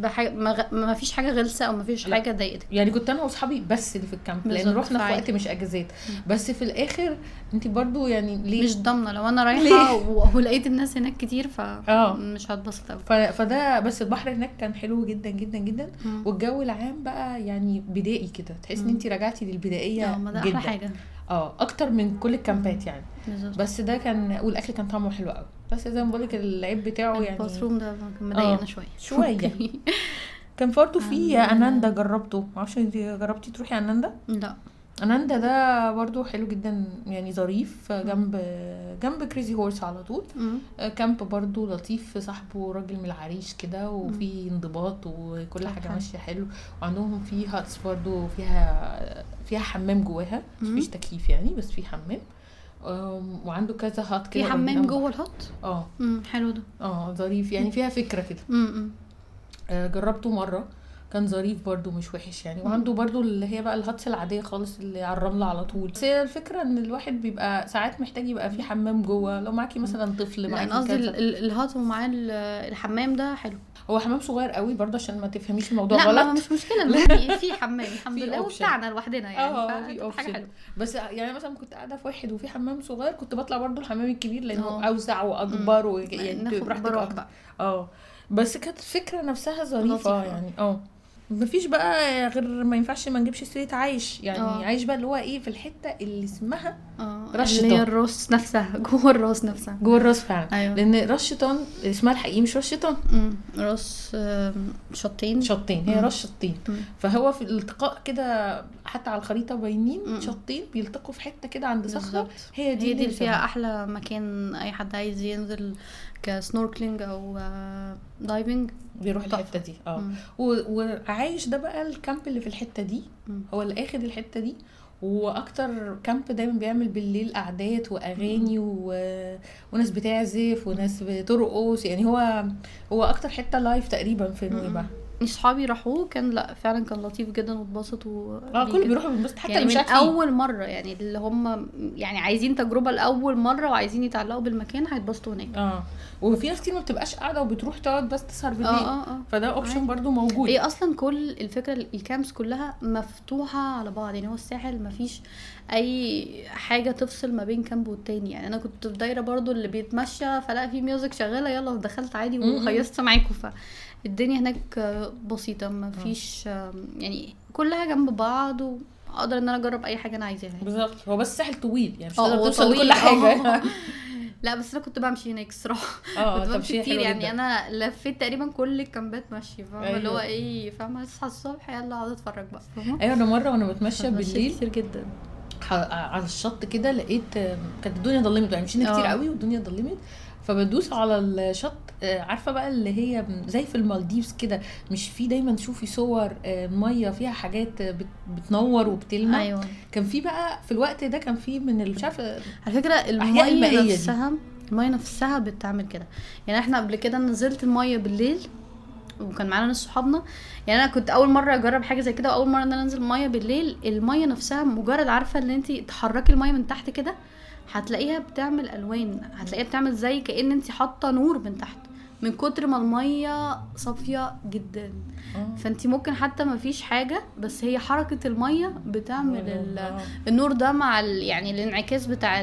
بحاجه ما, فيش حاجة غلسة أو ما فيش. حاجة ضايقتك يعني كنت أنا وأصحابي بس اللي في الكامب لأن رحنا في. وقت مش أجازات. بس في الآخر أنت برضو يعني ليه؟ مش ضامنة. لو أنا؟ رايحة ولقيت الناس هناك كتير ف آه. مش هتبسط قوي. فده بس البحر هناك كان حلو جدا جدا جدا. والجو العام بقى يعني بدائي كده. تحس إن. أنت رجعتي للبدائية آه ما ده جدا. أحلى حاجة. آه أكتر من كل الكامبات يعني. بالظبط. بس ده كان والأكل كان طعمه حلو قوي بس زي ما بقول لك العيب بتاعه يعني ال bathroom ده كان مضايقنا آه. شوية. شوية. كان برضه في أناندا جربته. معرفش انت جربتي تروحي أناندا؟ لا. أناندا ده برضه حلو جدا يعني ظريف جنب جنب كريزي هورس على طول. camp برضه لطيف صاحبه راجل من العريش كده وفي انضباط وكل حاجة. ماشية حلو. وعندهم في huts برضه فيها فيها حمام جواها. مفيش تكييف يعني بس في حمام. وعنده كذا hut كده في حمام جوه بعض. ال hut آه حلو ده. آه ظريف. يعني فيها فكرة كده. آه، جربته مرة. كان ظريف برضو مش وحش يعني. وعنده برضو اللي هي بقى ال huts العادية خالص اللي على الرمله على طول. بس هي الفكرة إن الواحد بيبقى ساعات محتاج يبقى في حمام جوه. لو معاكي مثلا طفل لا معاكي أنا قصدي ال hut ومعاه ال- الحمام ده حلو. هو حمام صغير قوي برضه عشان ما تفهميش الموضوع لا غلط. مش مشكلة. في حمام. الحمد لله. وبتاعنا لوحدنا يعني آه حاجة حلوة. بس يعني مثلا كنت قاعدة في واحد وفي حمام صغير كنت بطلع برضه الحمام الكبير لأنه آه. أوسع وأكبر ويعني براحتك آه. بس كانت الفكرة نفسها ظريفة. يعني. آه. مفيش بقى غير ما ينفعش ما نجيبش سيرة عايش يعني آه. عايش بقى اللي هو إيه في الحتة اللي اسمها آه رش اللي هي طن. الراس نفسها جوه الراس نفسها جوه الراس فعلا أيوه لأن راس شيطان اسمها الحقيقي مش راس شيطان راس شطين شطين هي. راس شطين. فهو في الالتقاء كده حتى على الخريطة باينين. شطين بيلتقوا في حتة كده عند صخرة هي دي هي دي اللي. فيها أحلى مكان أي حد عايز ينزل ك snorkeling أو آه، diving. بيروح. الحتة دي. آه. وعايش ده بقى ال camp اللي في الحتة دي. مم. هو اللي آخد الحتة دي. وأكتر camp دايما بيعمل بالليل قعدات وأغاني و... وناس بتعزف وناس بترقص. يعني هو هو أكتر حتة live تقريبا في نويبع. اصحابي راحوه كان لا فعلا كان لطيف جدا واتبسطوا آه بيه كله. بيروحوا بينبسط حتى يعني اللي مش من. أول مرة يعني اللي هم يعني عايزين تجربة لأول مرة وعايزين يتعلقوا بالمكان هيتبسطوا هناك آه وفي ناس كتير ما بتبقاش قاعدة وبتروح تقعد بس تسهر بالليل آه آه آه فده option. برضو موجود هي أصلا كل الفكرة ال camps كلها مفتوحة على بعض يعني هو الساحل مفيش أي حاجة تفصل ما بين camp والتاني يعني أنا كنت في دايرة برضو اللي بيتمشى فلا في music شغالة يلا دخلت عادي. وهيصت معاكم فالدنيا هناك بسيطة مفيش يعني كلها جنب بعض وأقدر إن أنا أجرب أي حاجة أنا عايزاها يعني. بالظبط هو بس الساحل طويل يعني مش آه تقدر هو توصل لكل حاجة آه. لا بس أنا كنت بمشي هناك الصراحة آه كنت بمشي كتير يعني جدا. أنا لفيت تقريبا كل الكامبات ماشي فاهمة اللي هو أيوة. إيه فاهمة اصحى الصبح يلا أقعد أتفرج بقى فاهمة أيوه أنا مرة وأنا بتمشى بالليل كتير جدا على الشط كده لقيت آه، كانت الدنيا ضلمت يعني مشينا كتير. قوي والدنيا ضلمت فبدوس على الشط آه، عارفة بقى اللي هي زي في المالديفز كده مش في دايما تشوفي صور آه، مية فيها حاجات آه، بت- بتنور وبتلمع؟ أيوه. كان في بقى في الوقت ده كان في من مش عارفة على فكرة المية. نفسها المية نفسها بتعمل كده. يعني إحنا قبل كده نزلت المية بالليل وكان معانا ناس صحابنا. يعني أنا كنت أول مرة أجرب حاجة زي كده وأول مرة إن أنا أنزل ميه بالليل. المية نفسها مجرد عارفة إن انت تحركي المية من تحت كده هتلاقيها بتعمل ألوان هتلاقيها بتعمل زي كأن انت حاطة نور من تحت. من كتر ما المية صافية جدا آه. فانت ممكن حتى ما فيش حاجة بس هي حركة المية بتعمل آه. النور ده مع. يعني الانعكاس بتاع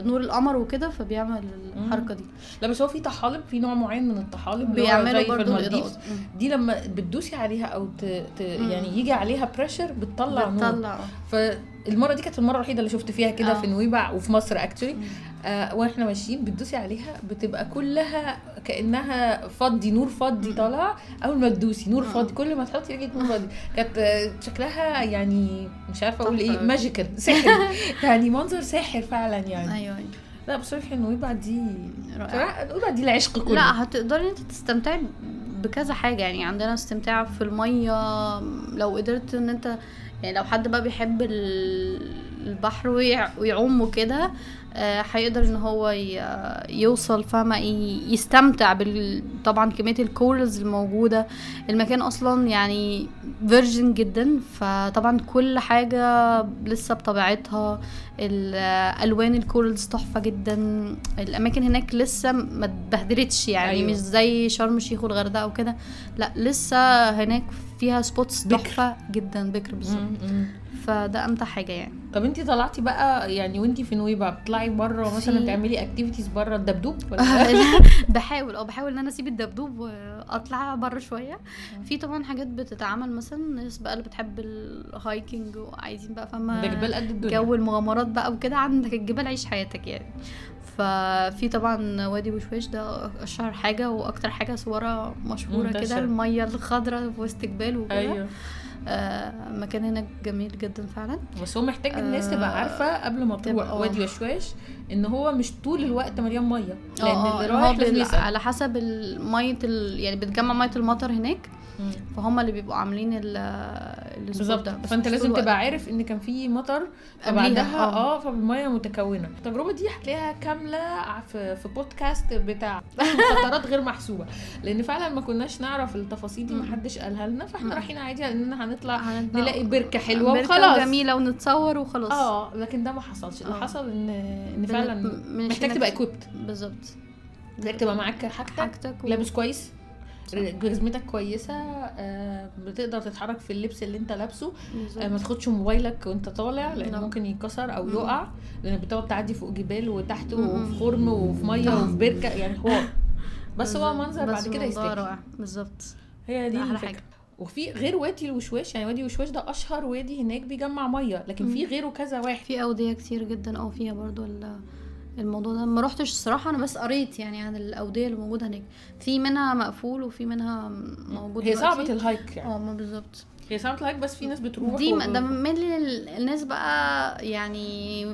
نور القمر وكده فبيعمل الحركة دي لا بس هو في طحالب في نوع معين من الطحالب بيعملوا برضو الاضاءات. دي لما بتدوسي عليها أو ت... ت... يعني يجي عليها بريشر بتطلع نور بتطلع فالمرة دي كانت المرة الوحيدة اللي شفت فيها كده آه. في نويبع وفي مصر actually. آه وإحنا ماشيين بتدوسي عليها بتبقى كلها كأنها فضي نور فضي طالع. أول ما تدوسي نور مم. فضي. كل ما تحطي رجلك نور فضي. كانت آه، شكلها يعني مش عارفة أقول إيه. magical سحر يعني منظر ساحر فعلا يعني. أيوه أيوة. لا بصراحة نويبع دي رائع. بصراحة نويبع دي العشق كله. لا هتقدري أنت تستمتعي بكذا حاجة. يعني عندنا استمتاع في المية. لو قدرت إن أنت يعني لو حد بقى بيحب ال- البحر ويع- ويعوم وكده آه، هيقدر إن هو يوصل فاهمة يستمتع بال طبعا كمية ال corals الموجودة المكان أصلا يعني virgin جدا فطبعا كل حاجة لسه بطبيعتها ال- ألوان ال corals تحفة جدا الأماكن هناك لسه ما اتبهدلتش يعني. أيوة. مش زي شرم الشيخ والغردقة وكده لا لسه هناك فيها spots. تحفة جدا بكر بالظبط. فده أمتع حاجة يعني. طب انتي طلعتي بقى يعني وانتي في نويبع بتطلعي بره مثلا تعملي activities بره الدبدوب ولا؟ بحاول آه بحاول إن أنا أسيب الدبدوب وأطلع بره شوية. في طبعا حاجات بتتعمل مثلا ناس بقى اللي بتحب ال hiking وعايزين بقى فاهمة؟ ده جبال قد الدنيا. جو المغامرات بقى وكده عندك الجبال عيش حياتك يعني. ففي طبعا وادي وشواش ده أشهر حاجة وأكتر حاجة صورها مشهورة. كده المية الخضراء في وسط جبال وكده أيوه آه مكان هناك جميل جدا فعلا بس هو محتاج الناس آه، تبقى عارفة قبل ما تروح وادي وشواش إن هو مش طول الوقت مليان مية لأن آه، اللي آه، هو رايح لازم على حسب ال... يعني بتجمع مية المطر هناك. فهم اللي بيبقوا عاملين بالظبط. فأنت لازم. تبقى عارف إن كان في مطر فبعدها آه. آه فالمية متكونة. التجربة دي هتلاقيها كاملة في في بودكاست بتاع خطرات غير محسوبة. لأن فعلا ما كناش نعرف التفاصيل دي ما. حدش قالها لنا فإحنا. رايحين عادي اننا هنطلع نلاقي بركة حلوة بركة وخلاص. جميله ونتصور وخلاص. آه لكن ده ما حصلش. اللي آه. حصل ان إن فعلا محتاج تبقى equipped. بالظبط. محتاج تبقى معاك حاجتك حاجتك و... لابس كويس. جزمتك كويسة آه، بتقدر تتحرك في اللبس اللي انت لابسه. آه، ما تاخدش موبايلك وانت طالع لأن لا. ممكن يتكسر أو. يقع لأن بتقعد تعدي فوق جبال وتحت. وفي خرم وفي مية. وفي بركة يعني حوار بس هو. منظر بعد كده يستاهل رائع بالظبط هي دي الفكرة حاجة. وفي غير وادي الوشواش يعني وادي الوشواش ده أشهر وادي هناك بيجمع مية لكن في. غيره كذا واحد في أودية كتير جدا آه فيها برضو الموضوع ده. ما روحتش الصراحة أنا بس قريت يعني عن الأودية اللي موجودة هناك. في منها مقفول وفي منها موجود هي صعبة. ال hike يعني. آه ما بالظبط. هي صعبة ال hike بس في ناس بتروح دي و- ده من الناس بقى يعني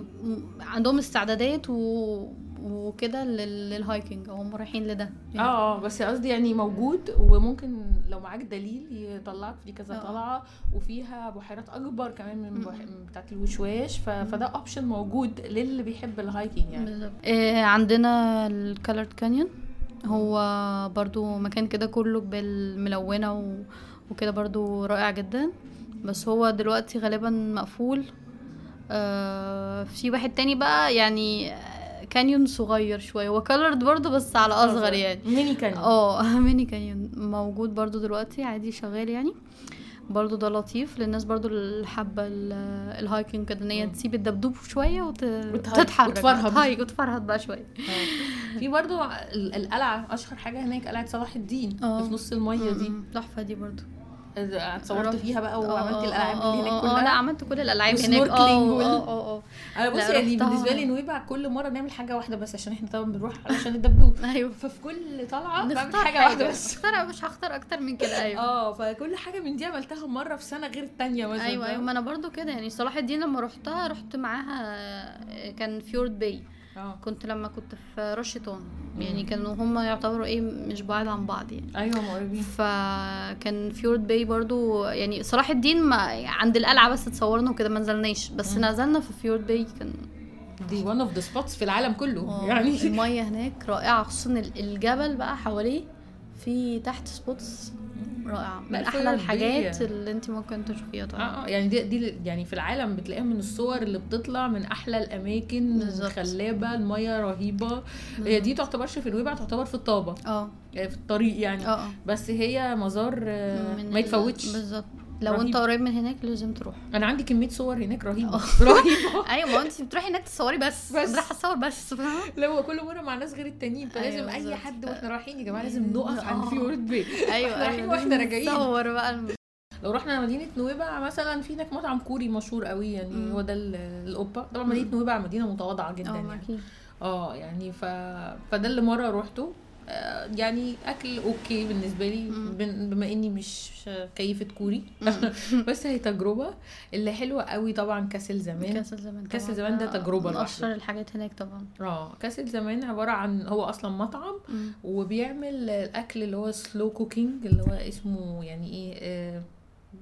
عندهم استعدادات و... وكده لل- لل hiking أو هم رايحين لده يعني. آه آه بس قصدي يعني موجود وممكن لو معاك دليل يطلعك في كذا آه. طلعة وفيها بحيرات أكبر كمان من. بح... من بتاعة الوشواش ف... فده option موجود للي بيحب ال hiking يعني بالظبط آه عندنا ال Colored Canyon هو برضو مكان كده كله و... وكده برضو رائع جدا بس هو دلوقتي غالبا مقفول آه في واحد تاني بقى يعني آه، canyon صغير شوية. هو colored برضو بس على أصغر يعني. ميني كان آه mini canyon موجود برضو دلوقتي عادي شغال يعني. برضو ده لطيف للناس برضو اللي حابه ال- ال hiking كده إن هي مم. تسيب الدبدوب شوية وتتحرك وتفرهد. hike وتفرهد بقى شوية. آه. في برضو ال- القلعة أشهر حاجة هناك قلعة صلاح الدين. اللي في نص المية دي. تحفة دي برضو اتصورت فيها بقى وعملت آه، الألعاب آه، اللي هناك آه، آه، كلها. لا عملت كل الألعاب هناك. آه آه آه أنا بصي يعني رحتها. بالنسبة لي نويبع كل مرة نعمل حاجة واحدة بس عشان إحنا طبعا بنروح علشان الدبدوب أيوه. ففي كل طلعة بعمل حاجة واحدة بس. اختار مش هختار أكتر من كده. أيوه. آه فكل حاجة من دي عملتها مرة في سنة غير التانية مثلا أيوه أيوه؟ ما أنا برضو كده يعني صلاح الدين لما روحتها رحت معاها كان Fjord Bay. آه. كنت لما كنت في راس شيطان يعني كانوا هم يعتبروا إيه مش بعاد عن بعض يعني. أيوه مقربين فكان Fjord Bay برضو يعني صلاح الدين ما عند القلعة بس اتصورنا وكده ما نزلناش. بس مم. نزلنا في Fjord Bay كان دي one of the spots في العالم كله آه، يعني. المية هناك رائعة خصوصا ال- الجبل بقى حواليه في تحت spots رائعة. من أحلى الحاجات اللي أنت ممكن تشوفيها طبعا. آه آه يعني دي دي يعني في العالم بتلاقيها من الصور اللي بتطلع من أحلى الأماكن بالظبط. خلابة المية رهيبة. هي دي تعتبرش في نويبع تعتبر في طابا. آه. يعني في الطريق يعني. آه آه. بس هي مزار آه، ما يتفوتش. بالظبط. لو رهيب. انت قريب من هناك لازم تروح. أنا عندي كمية صور هناك رهيبة. آه. رهيبة. أيوه ما انت بتروحي هناك تصوري بس. بس. رايحة اتصور بس لو كل مرة مع ناس غير التانيين فلازم أيوة أي. حد وإحنا رايحين يا جماعة لازم نقف عند آه. Fjord Bay أيوه رايحين أيوه. وإحنا راجعين. تصور بقى الم- لو رحنا مدينة نويبع مثلا في هناك مطعم كوري مشهور قوي يعني مم. هو ده ال- الاوبا طبعا مدينة نويبع مدينة متواضعة جدا آه يعني. آه يعني ف... فده اللي مرة روحته. آه، يعني أكل okay بالنسبة لي بما إني مش كيفة كوري. بس هي تجربة اللي حلوة قوي طبعا Castle Zaman Castle Zaman Castle طبعاً. Zaman ده تجربة من لوحده. اشهر الحاجات هناك طبعا. آه Castle Zaman عبارة عن هو أصلا مطعم مم. وبيعمل الأكل اللي هو slow cooking اللي هو اسمه يعني إيه آه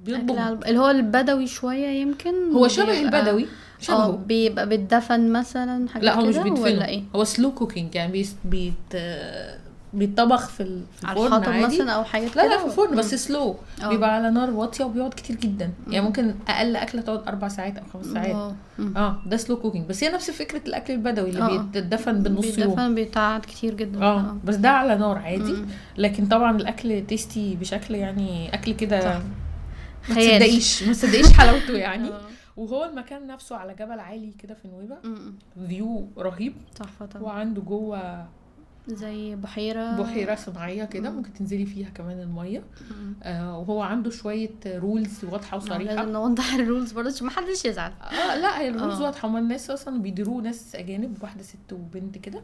بيطبخ. اللي هو البدوي شوية يمكن؟ هو شبه بيبقى- البدوي شبهه. بيبقى بيتدفن مثلا حاجة لا هو مش كده بيدفنه ولا إيه؟ هو slow cooking يعني بيت بيت آه، بيتطبخ في ال- في على الفرن الحطب عادي مثلا أو حاجات لا لا في الفرن. بس slow آه. بيبقى على نار واطية وبيقعد كتير جدا يعني مم. ممكن أقل أكلة تقعد أربع ساعات أو خمس ساعات آه. مم. آه ده slow cooking بس هي نفس فكرة الأكل البدوي اللي آه. بيتدفن بالنص يوم بيتدفن بيتقعد كتير جدا آه بس ده على نار عادي مم. لكن طبعا الأكل tasty بشكل يعني أكل كده. ما. تصدقيش ما تصدقيش حلاوته يعني. وهو المكان نفسه على جبل عالي كده في نويبع. view رهيب تحفة طبعا وعنده جوه زي بحيرة بحيرة صناعية كده مم. ممكن تنزلي فيها كمان المية. آه وهو عنده شوية rules واضحة وصريحة لازم نوضح ال rules برضه عشان محدش يزعل آه لا هي ال rules آه. واضحة هما الناس أصلا بيديروه ناس أجانب واحدة ست وبنت كده.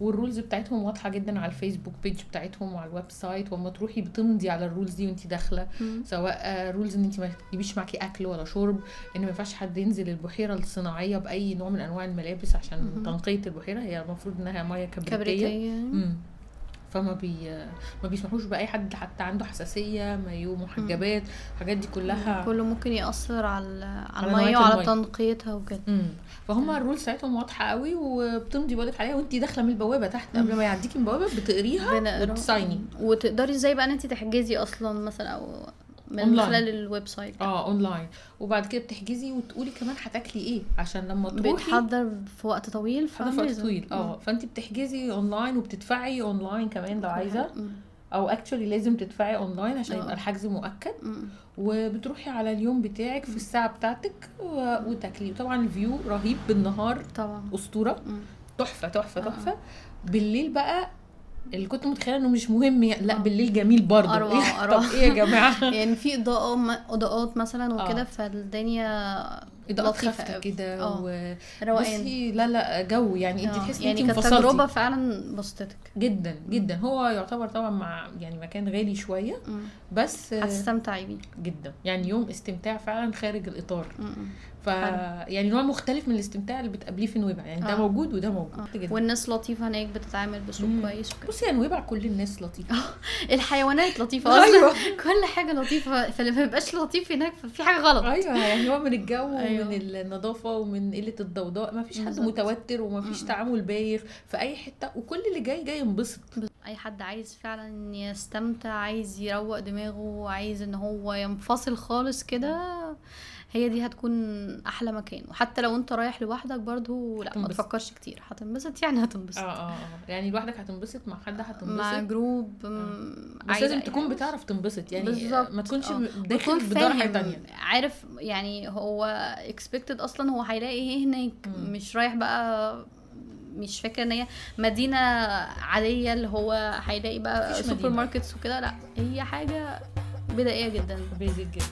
وال rules بتاعتهم واضحة جدا على ال Facebook page بتاعتهم وعلى ال website وأما تروحي بتمضي على ال rules دي وانت داخلة. سواء rules إن انت ما تجيبيش معاكي أكل ولا شرب ان ما ينفعش حد ينزل البحيرة الصناعية بأي نوع من أنواع الملابس عشان. تنقية البحيرة هي المفروض إنها مية كبريتية امم فما بي ما بيسمحوش بأي حد حتى عنده حساسية مايو محجبات الحاجات دي كلها كله ممكن يأثر على على المية وعلى. تنقيتها وكده. فهم ال rules بتاعتهم واضحة قوي وبتمضي بالك عليها وانت داخلة من البوابة تحت قبل ما يعديكي من البوابة بتقريها. وت sign ي وتقدري إزاي بقى ان انت تحجزي أصلا مثلا أو من أونلاين. خلال ال web site آه اونلاين وبعد كده بتحجزي وتقولي كمان هتاكلي إيه عشان لما تروحي بيتحضر في وقت طويل في وقت. طويل آه فانت بتحجزي اونلاين وبتدفعي اونلاين كمان لو عايزة. أو actually لازم تدفعي اونلاين عشان. يبقى الحجز مؤكد. وبتروحي على اليوم بتاعك في الساعة بتاعتك و- وتاكلي طبعا ال view رهيب بالنهار طبعا أسطورة. تحفة تحفة آه. تحفة بالليل بقى اللي كنت متخيلة إنه مش مهم يعني لأ. بالليل جميل برضه أروع، طب أروع. إيه يا جماعة يعني في اضاءة إضاءات مثلا. وكده فالدنيا اضاءات أوي. كده آه. و... روقان بصي لا لا جو يعني انت آه. تحسي يعني انت كانت تجربة فعلا بسطتك جدا جدا هو يعتبر طبعا مع يعني مكان غالي شوية مم. بس آه، هتستمتعي بيه جدا يعني يوم استمتاع فعلا خارج الإطار مم. ف يعني نوع مختلف من الاستمتاع اللي بتقابليه في نويبع يعني ده آه. موجود وده موجود آه. جدا والناس لطيفة هناك بتتعامل باسلوب مم. كويس وكده بصي يا نويبع كل الناس لطيفة الحيوانات لطيفة أيوة. أصلا كل حاجة لطيفة فاللي ما يبقاش لطيف هناك ففي حاجة غلط أيوه يعني هو من الجو أيوة. ومن النظافة ومن قلة الضوضاء ما فيش حد. متوتر وما فيش. تعامل بايخ في أي حتة وكل اللي جاي جاي ينبسط أي حد عايز فعلا يستمتع عايز يروق دماغه عايز إن هو ينفصل خالص كده هي دي هتكون أحلى مكان. وحتى لو أنت رايح لوحدك برضو لأ ما. تفكرش كتير. هتنبسط يعني هتنبسط. آه آه آه. يعني لوحدك هتنبسط مع حد مع هتنبسط group مم، بس لازم تكون حاجة. بتعرف تنبسط. يعني بالظبط، ما تكونش آه. داخل بدار حاجة تانية. عارف يعني هو expected أصلا هو هيلاقي إيه هناك. مم. مش رايح بقى مش فاكرة إن هي مدينة عادية اللي هو هيلاقي بقى super. markets وكده. لأ هي حاجة بدائية جدا. basic جدا.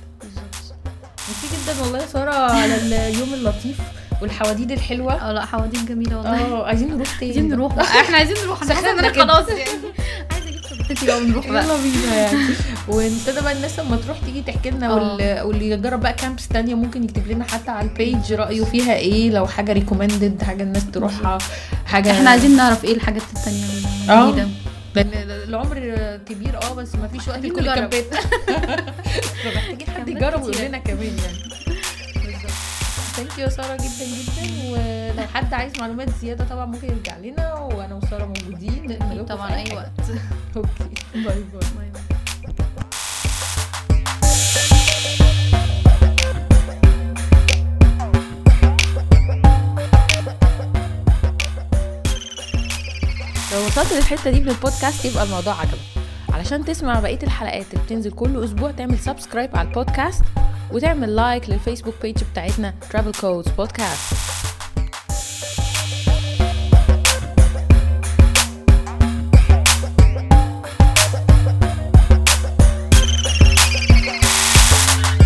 ميرسي جدا والله يا سارة على اليوم اللطيف والحواديت الحلوة آه لا حواديت جميلة والله آه عايزين نروح تاني عايزين نروح. إحنا عايزين نروح أنا حاسة إن أنا. خلاص يعني عايزة أجيب شنطتي بقى ونروح بقى يلا بينا يعني ونبتدي بقى الناس لما تروح تيجي تحكي لنا آه. واللي, يجرب بقى camps تانية ممكن يكتب لنا حتى على ال page رأيه فيها إيه لو حاجة recommended حاجة الناس تروحها حاجة إحنا عايزين نعرف إيه الحاجات التانية آه. الجديدة لأن العمر كبير آه بس ما فيش وقت لكل. الكامبات فمحتاجين حد يجرب ويقول. لنا كمان يعني. بالظبط thank you سارة جدا جدا. ولو حد عايز معلومات زيادة طبعا ممكن يرجع لنا وأنا وسارة موجودين. طبعا أي. وقت. okay. bye bye. لو وصلت للحتة دي من البودكاست يبقى الموضوع عجبك. علشان تسمع بقية الحلقات اللي بتنزل كل أسبوع تعمل subscribe على البودكاست وتعمل like لل Facebook page بتاعتنا Travel Codes Podcast.